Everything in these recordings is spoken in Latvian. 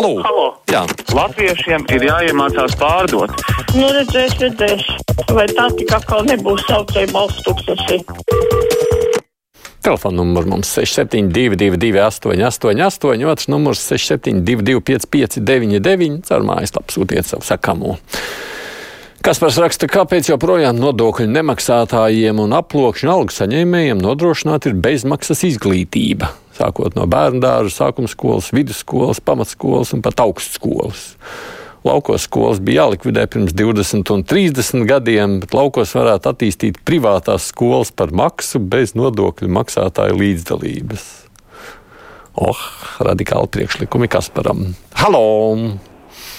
Halo! Halo. Jā. Latviešiem ir jāiemācās pārdot. Nu, redzēs, redzēs. Vai tā tik atkal nebūs saucēja balsts tūkstoši? Telefona numurs mums 6722, 888, otrs numurs 672, 559, caur mājaslapu sūtiet savu sakamo. Kaspars raksta, kāpēc joprojām nodokļu nemaksātājiem un aploksņu algu saņēmējiem nodrošināta ir bezmaksas izglītība, sākot no bērnu dārza, sākuma skolas, vidusskolas, pamatskolas un pat augstskolas. Laukos skolas bija jālikvidē pirms 20 un 30 gadiem, bet laukos varētu attīstīt privātās skolas par maksu bez nodokļu maksātāju līdzdalības. Oh, radikāli priekšlikumi Kasparam. Halo!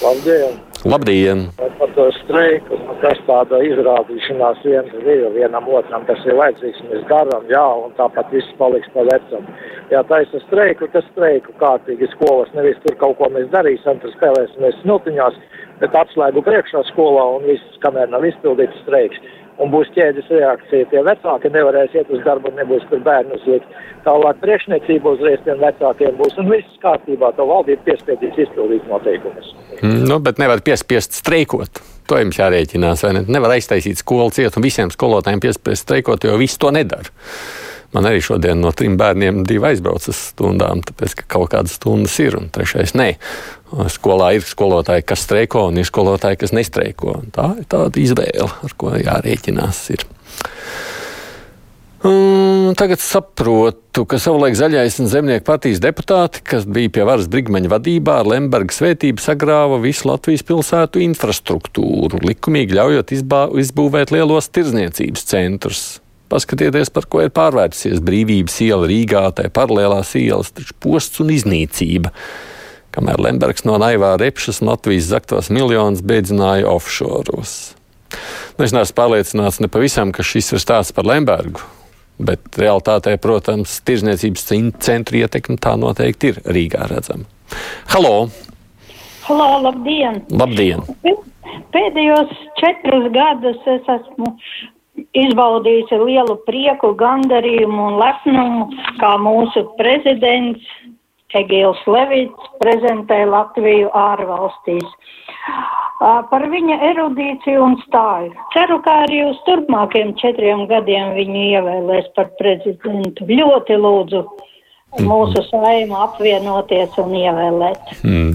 Labdien! Labdien! Par to streiku, nu, kas tāda izrādīšanās viens ir vienam otram, tas ir vajadzīgs, mēs darām, jā, un tāpat viss paliks pa vecam. Jā, taisa streiku, tas streiku kārtīgi skolas, nevis tur kaut ko mēs darīsim, tur spēlēsimies smiltiņās, bet atslēgu priekšā skolā un viss, kamēr nav izpildīts streiks. Un būs ķēdes reakcija. Tie vecāki nevarēs iet uz darbu, nebūs tur bērnus likt. Tālāk priekšniecība uzreiz tiem vecākiem būs un viss kārtībā. To valdība piespiedīs izpildīt noteikumus. Mm, Nu, bet nevar piespiest streikot. To jums jārēķinās. vai Ne? Nevar aiztaisīt skolu cietu un visiem skolotājiem piespiest streikot, jo visi to nedara. Man arī šodien no trim bērniem divi aizbrauca uz stundām, tāpēc ka kaut kādas stundas ir, un trešais nē. Skolā ir skolotāji, kas streiko, un ir skolotāji, kas nestreiko. Tā ir tāda izvēle, ar ko jārēķinās. Ir. Un tagad saprotu, ka savulaik zaļais un zemnieku partijas deputāti, kas bija pie varas brigmaņa vadībā, ar Lemberga svētību sagrāva visu Latvijas pilsētu infrastruktūru, likumīgi ļaujot izbā, izbūvēt lielos tirzniecības centrus. Paskatieties, par ko ir pārvērtusies brīvības iela Rīgā, tā paralēlās ielas, taču posts un iznīcība. Kamēr Lembergs no naivā repšas Latvijas zaktos miljonus beidzināja offšoros. Nu, es neesmu pārliecināts ne pavisam, ka šis ir stāsts par Lembergu. Bet realtātē, protams, tirzniecības centra ietekme tā noteikti ir Rīgā redzama. Halo! Halo, labdien! Labdien! Pēdējos četrus gadus es esmu izbaudījusi lielu prieku, gandarījumu un lepnumu, kā mūsu prezidents Egils Levits prezentē Latviju ārvalstīs. Par viņa erudīciju un stāju. Ceru, ka arī uz turpmākiem četriem gadiem viņu ievēlēs par prezidentu. Ļoti lūdzu mūsu saimu apvienoties un ievēlēt. Mm.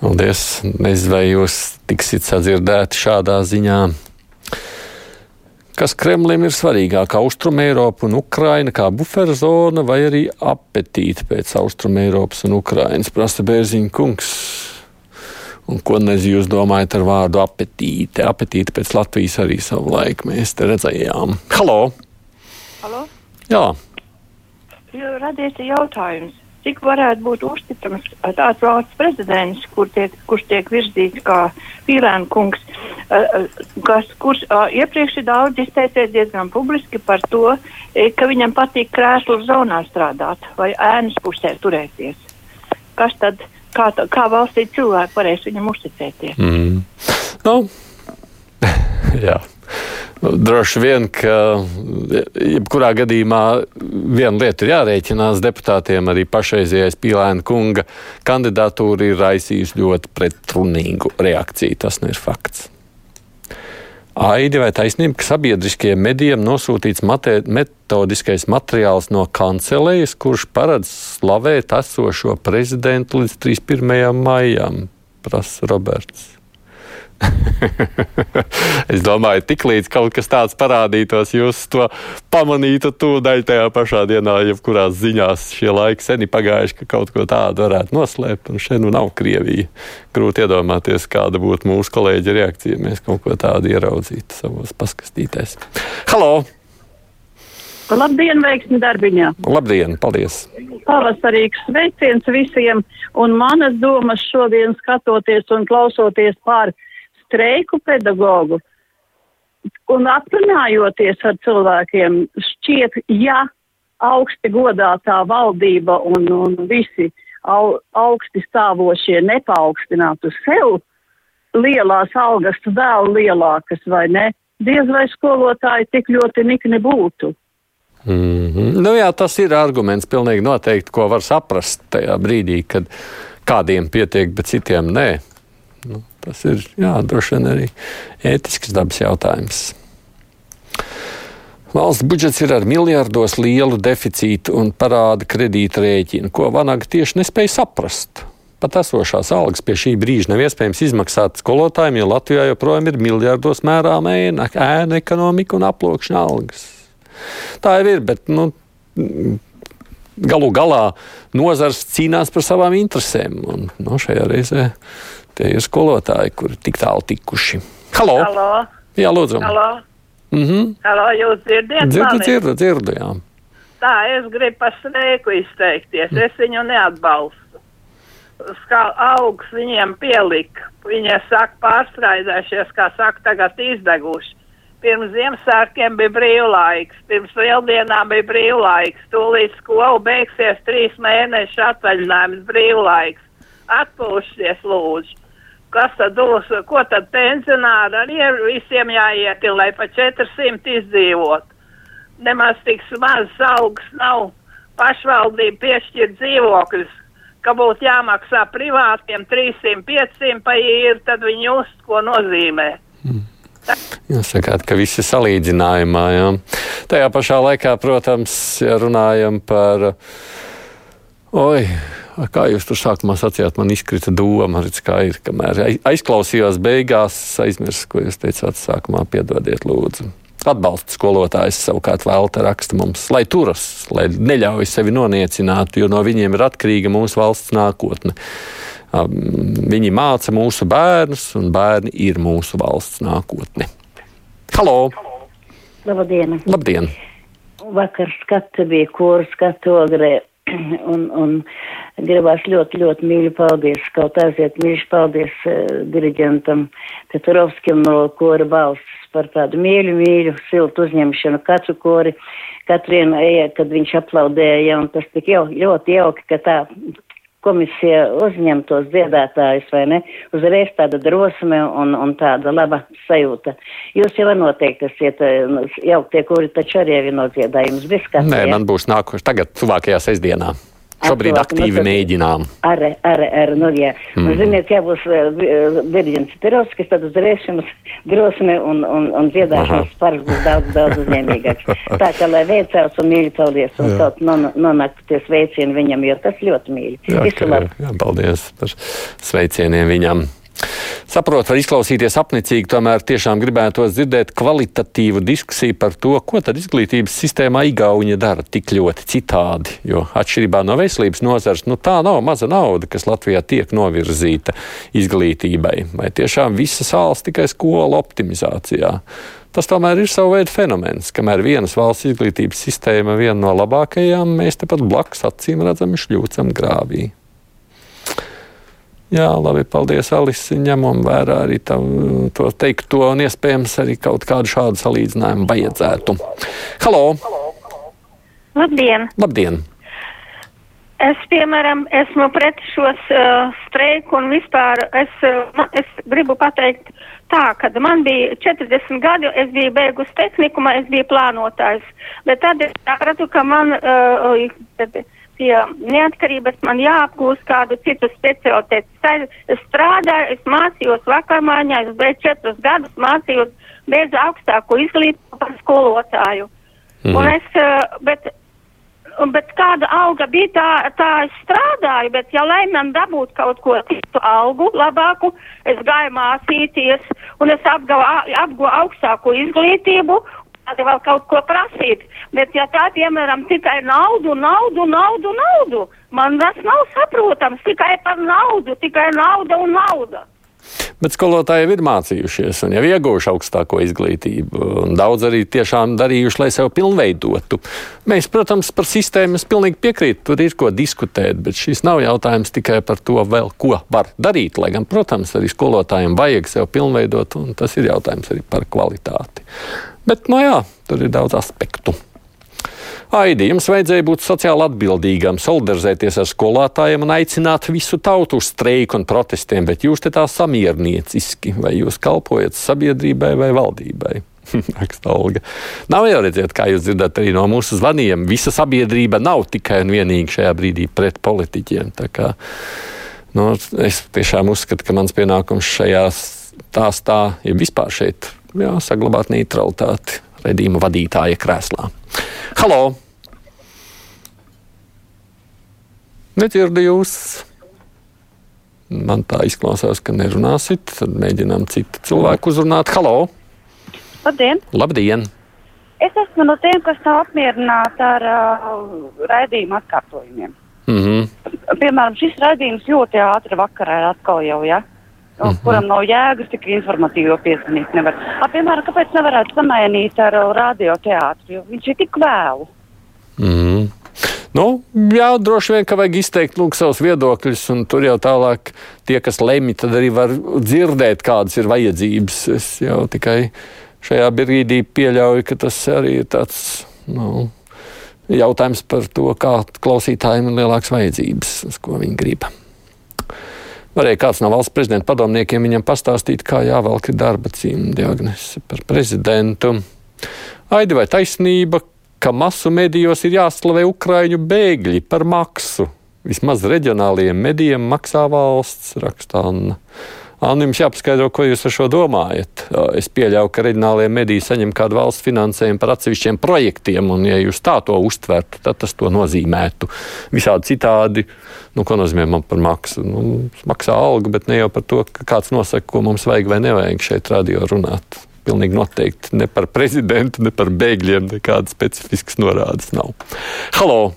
Paldies! Nezinu, vai jūs tiksiet sadzirdēti šādā ziņā. Kas Kremlim ir svarīgāk - Austrum Eiropa un Ukraina kā buferzona vai arī apetīte pēc Austrum Eiropas un Ukrainas, prasa Bērziņa kungs. Un ko nezinu, jūs domājat ar vārdu apetīte? Apetīte pēc Latvijas arī savu laiku mēs te redzējām. Halo! Halo? Jā, Radies jautājums, cik varētu būt uzticams tāds valsts prezidents, kur tiek, kurš tiek virzīts kā Pīlēna kungs, kas, kurš eh, iepriekš ir daudz izteicies diezgan publiski par to, eh, ka viņam patīk krēslu zonā strādāt vai ēnas pusē turēties. Kas tad, kā, kā valstī cilvēki varēs viņam uzticēties? Mm. Nu, jā. Nu, droši vien, ka jebkurā gadījumā viena lieta ir jārēķinās deputātiem. Arī pašreizējais Pīlēna kunga kandidatūra ir raisījusi ļoti pretrunīgu reakciju. Tas nu ir fakts. Aidi vai taisnība, ka sabiedriskajiem medijiem nosūtīts mate, metodiskais materiāls no kancelējas, kurš paredz slavēt esošo prezidentu līdz 31. maijam, prasa Roberts. es domāju, tiklīdz kaut kas tāds parādītos, jūs to pamanītu tūdaļ tajā pašā dienā, jebkurās ziņās šie laiki seni pagājuši, ka kaut ko tādu varētu noslēpt. Un šeit nu nav Krievija. Grūti iedomāties, kāda būtu mūsu kolēģa reakcija, ja mēs kaut ko tādu ieraudzītu savos paskastītēs. Halo! Labdien, veiksmi darbiņā! Labdien! Paldies! Pavasarīgs sveiciens visiem, un manas domas šodien skatoties un klausoties pār streiku pedagogu un aprunājoties ar cilvēkiem, šķiet, ja augsti godātā valdība un, un visi au, augsti stāvošie nepaukstinātu sev lielās algas vēl lielākas vai ne, diez vai skolotāji tik ļoti nikni būtu. Mm -hmm. nu, jā, tas ir arguments, pilnīgi noteikti, ko var saprast tajā brīdī, kad, kādiem pietiek, bet citiem nē. Nu, tas ir jā, droši vien arī ētisks dabas jautājums. Valsts budžets ir ar miljardos lielu deficītu un parāda kredīta rēķinu, ko Vanaga tieši nespēja saprast. Pat esošās algas pie šī brīža nav iespējams izmaksāt skolotājiem, jo Latvijā joprojām ir miljardos mērām ēna, ēna ekonomika un aploksņa algas. Tā jau ir, bet nu, galu galā nozars cīnās par savām interesēm. Un, nu, šajā reizē tie ir skolotāji, kuri tik tālu tikuši. Halo! Halo. Jā, lūdzu! Halo. Mm -hmm. Halo, jūs dzirdat? Dzirdu, dzirdu, dzirdu, jā. Tā, es gribu par streiku izteikties. Es viņu neatbalstu. Kā augs viņiem pielika. Viņi saka, pārstrādājušies, kā saka, tagad izdeguši. Pirms Ziemassvētkiem bija brīvlaiks, pirms lieldienām bija brīvlaiks. Tūlīt skola beigsies trīs mēnešu atvaļinājums brīvlaiks. Atpūšties, lūdzu. Kas tad dos, ko tad pensionāri arī visiem jāiet, lai pa 400 izdzīvot? Nemaz tik mazs augs nav pašvaldība piešķirt dzīvokļus ka būtu jāmaksā privātiem 300, 500 pa īri, tad viņi just, ko nozīmē. Jūs sakāt, ka viss ir salīdzinājumā. Jā. Tajā pašā laikā, protams, ja runājam par. Oi, kā jūs tur sākumā sacījāt, man izkrita doma, redz, kā ir. Kamēr aizklausījos beigās, aizmirsu, ko jūs teicāt sākumā, piedodiet, lūdzu. Atbalsta skolotājs savukārt vēlta raksta mums, lai turas, lai neļauj sevi noniecināt, jo no viņiem ir atkarīga mūsu valsts nākotne. Viņi māca mūsu bērnus, un bērni ir mūsu valsts nākotne. Halo! Labdien! Labdien! Vakar skatu bija kurs skatu ogrē. Un, un gribās ļoti, ļoti mīļi paldies, kaut aiziet mīļš paldies uh, diriģentam Peturovskim no kora balsts par tādu mīļu, mīļu, siltu uzņemšanu katru kori, katru vienu eja, kad viņš aplaudēja, un tas tik jau ļoti jauki, ka tā komisija uzņem tos dziedātājus, vai ne? Uzreiz tāda drosme un, un tāda laba sajūta. Jūs jau noteikti esat jau tie, kuri taču arī ir nodziedājums. Nē, man būs nākošais tagad, tuvākajā sestdienā. Šobrīd aktīvi nu, mēģinām. Ar, ar, ar, nu, jā. Mm. Un, ziniet, ja būs Virģins Pirovskis, tad uzreiz jums drosme un, un, un dziedāšanas spars būs daudz, daudz uzņēmīgāks. Tā kā, lai veicās un mīļi paldies un kaut non, nonāktu tie sveicieni viņam, jo tas ļoti mīļi. Jā, labu. Jā, paldies par sveicieniem viņam. Saprotu, var izklausīties apnicīgi, tomēr tiešām gribētos dzirdēt kvalitatīvu diskusiju par to, ko tad izglītības sistēmā Igaunija dara tik ļoti citādi. Jo atšķirībā no veselības nozars, nu tā nav maza nauda, kas Latvijā tiek novirzīta izglītībai. Vai tiešām visa sāls tikai skolu optimizācijā? Tas tomēr ir sava veida fenomens. Kamēr vienas valsts izglītības sistēma ir viena no labākajām, mēs tepat blakus acīm redzam šļūcam grāvī. Jā, labi, paldies, Alise. Ņemam vērā arī tavu, to teikto, un iespējams arī kaut kādu šādu salīdzinājumu vajadzētu. Halo! Labdien! Labdien! Es, piemēram, esmu pret šos uh, streiku un vispār es, uh, es gribu pateikt tā, kad man bija 40 gadi, es biju beigus tehnikumā, es biju plānotājs, bet tad es sapratu, ka man uh, pie neatkarības man jāapgūst kādu citu specialitāti. Strādāju, es mācījos vakarmāņā, es beidzu četrus gadus mācījos, beidzu augstāko izglītību par skolotāju. Mhm. Un es, eh, bet, bet kāda alga bija, tā, tā es strādāju, bet ja lai man dabūtu kaut ko citu algu, labāku, es gāju mācīties un es apgāju apgu augstāko izglītību tādi vēl kaut ko prasīt. Bet ja tā, piemēram, tikai naudu, naudu, naudu, naudu, man tas nav saprotams tikai par naudu, tikai nauda un nauda. Bet skolotāji ir mācījušies un jau ieguvuši augstāko izglītību. Daudz arī tiešām darījuši, lai sevi pilnveidotu. Mēs, protams, par sistēmu pilnīgi piekrītu, tur ir ko diskutēt, bet šis nav jautājums tikai par to, vēl, ko var darīt. Lai gan, protams, arī skolotājiem vajag sevi pilnveidot, un tas ir jautājums arī par kvalitāti. Bet, nu jā, tur ir daudz aspektu. Aidi, jums vajadzēja būt sociāli atbildīgam, solidarizēties ar skolotājiem un aicināt visu tautu uz streiku un protestiem, bet jūs te tā samiernieciski, vai jūs kalpojat sabiedrībai vai valdībai? Raksta Olga. Nav jau redziet, kā jūs dzirdat arī no mūsu zvaniem. Visa sabiedrība nav tikai un vienīgi šajā brīdī pret politiķiem. Kā Nu, es tiešām uzskatu, ka mans pienākums šajā stāstā ir vispār šeit jā, saglabāt neutralitāti redzījuma vadītāja krēslā. Halo! Nedzirdu jūs! Man tā izklausās, ka nerunāsit. Tad mēģinām citu cilvēku uzrunāt. Halo! Labdien! Labdien! Es esmu no tiem, kas nav apmierināti ar uh, raidījumu atkārtojumiem. Mm -hmm. Piemēram, šis raidījums ļoti ātri vakarā ir atkal jau, ja? Mm -hmm. kuram nav jēgas tik. Nevar. A, piemēram, kāpēc nevarētu samainīt ar radioteātri, jo viņš ir tik vēlu? Mm -hmm. Nu, jā, droši vien, ka vajag izteikt lūk, savus viedokļus, un tur jau tālāk tie, kas lemj, tad arī var dzirdēt, kādas ir vajadzības. Es jau tikai šajā brīdī pieļauju, ka tas arī ir tāds nu, jautājums par to, kā klausītājiem ir lielākas vajadzības, uz ko viņi grib. Varēja kāds no valsts prezidenta padomniekiem viņam pastāstīt, kā jāvelk darba cīņa diagnose par prezidentu. Aidi vai taisnība, ka masu medijos ir jāslavē ukraiņu bēgļi par maksu? Vismaz reģionālajiem medijiem maksā valsts, rakstā Anna. Anna, jums jāpaskaidro, ko jūs ar šo domājat. Es pieļauju, ka reģionālajie mediji saņem kādu valsts finansējumu par atsevišķiem projektiem, un, ja jūs tā to uztvertu, tad tas to nozīmētu. Visādi citādi, nu, ko nozīmē man par maksu? Nu, maksā algu, bet ne jau par to, ka kāds nosaka, ko mums vajag vai nevajag šeit radio runāt. Pilnīgi noteikti ne par prezidentu, ne par bēgļiem, nekādas specifiskas norādes nav. Halo!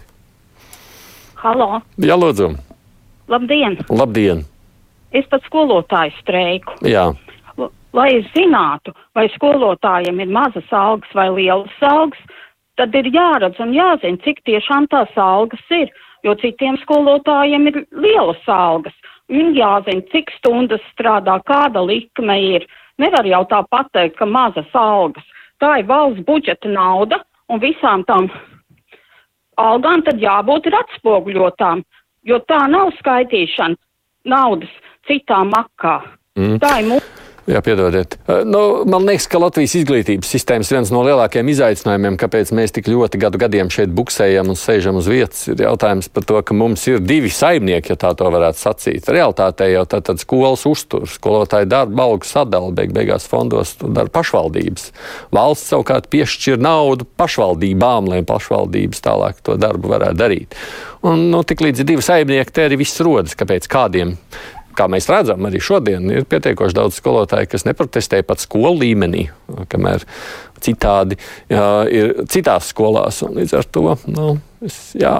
Halo! Jā, lūdzu! Labdien! Labdien! Es pat skolotāju streiku. Jā. Lai es zinātu, vai skolotājiem ir mazas algas vai lielas algas, tad ir jāredz un jāzina, cik tiešām tās algas ir, jo citiem skolotājiem ir lielas algas. Un jāzina, cik stundas strādā, kāda likme ir. Nevar jau tā pateikt, ka mazas algas. Tā ir valsts budžeta nauda, un visām tām algām tad jābūt ir atspoguļotām, jo tā nav skaitīšana naudas citā makā. Mm. Tā ir mūsu. Jā, piedodiet. Nu, man liekas, ka Latvijas izglītības sistēmas viens no lielākajiem izaicinājumiem, kāpēc mēs tik ļoti gadu gadiem šeit buksējam un sēžam uz vietas, ir jautājums par to, ka mums ir divi saimnieki, ja tā to varētu sacīt. Realtātē jau tā tad skolas uztur, skolotāju darba algu sadala, beig beigās fondos dara pašvaldības. Valsts savukārt piešķir naudu pašvaldībām, lai pašvaldības tālāk to darbu varētu darīt. Un, nu, tik līdz divi saimnieki, te arī viss rodas, kāpēc kādiem kā mēs redzam, arī šodien ir pietiekoši daudz skolotāju, kas neprotestē pat skolu līmenī, kamēr citādi jā, ir citās skolās. Līdz ar to nu, es, jā,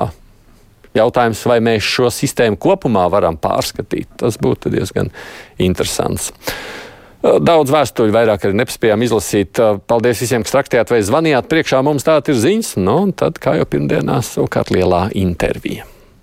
jautājums, vai mēs šo sistēmu kopumā varam pārskatīt, tas būtu diezgan interesants. Daudz vēstuļu vairāk arī nepaspējām izlasīt. Paldies visiem, kas traktējāt vai zvanījāt. Priekšā mums tāda ir ziņas, nu, un tad, kā jau pirmdienās, savukārt lielā intervija.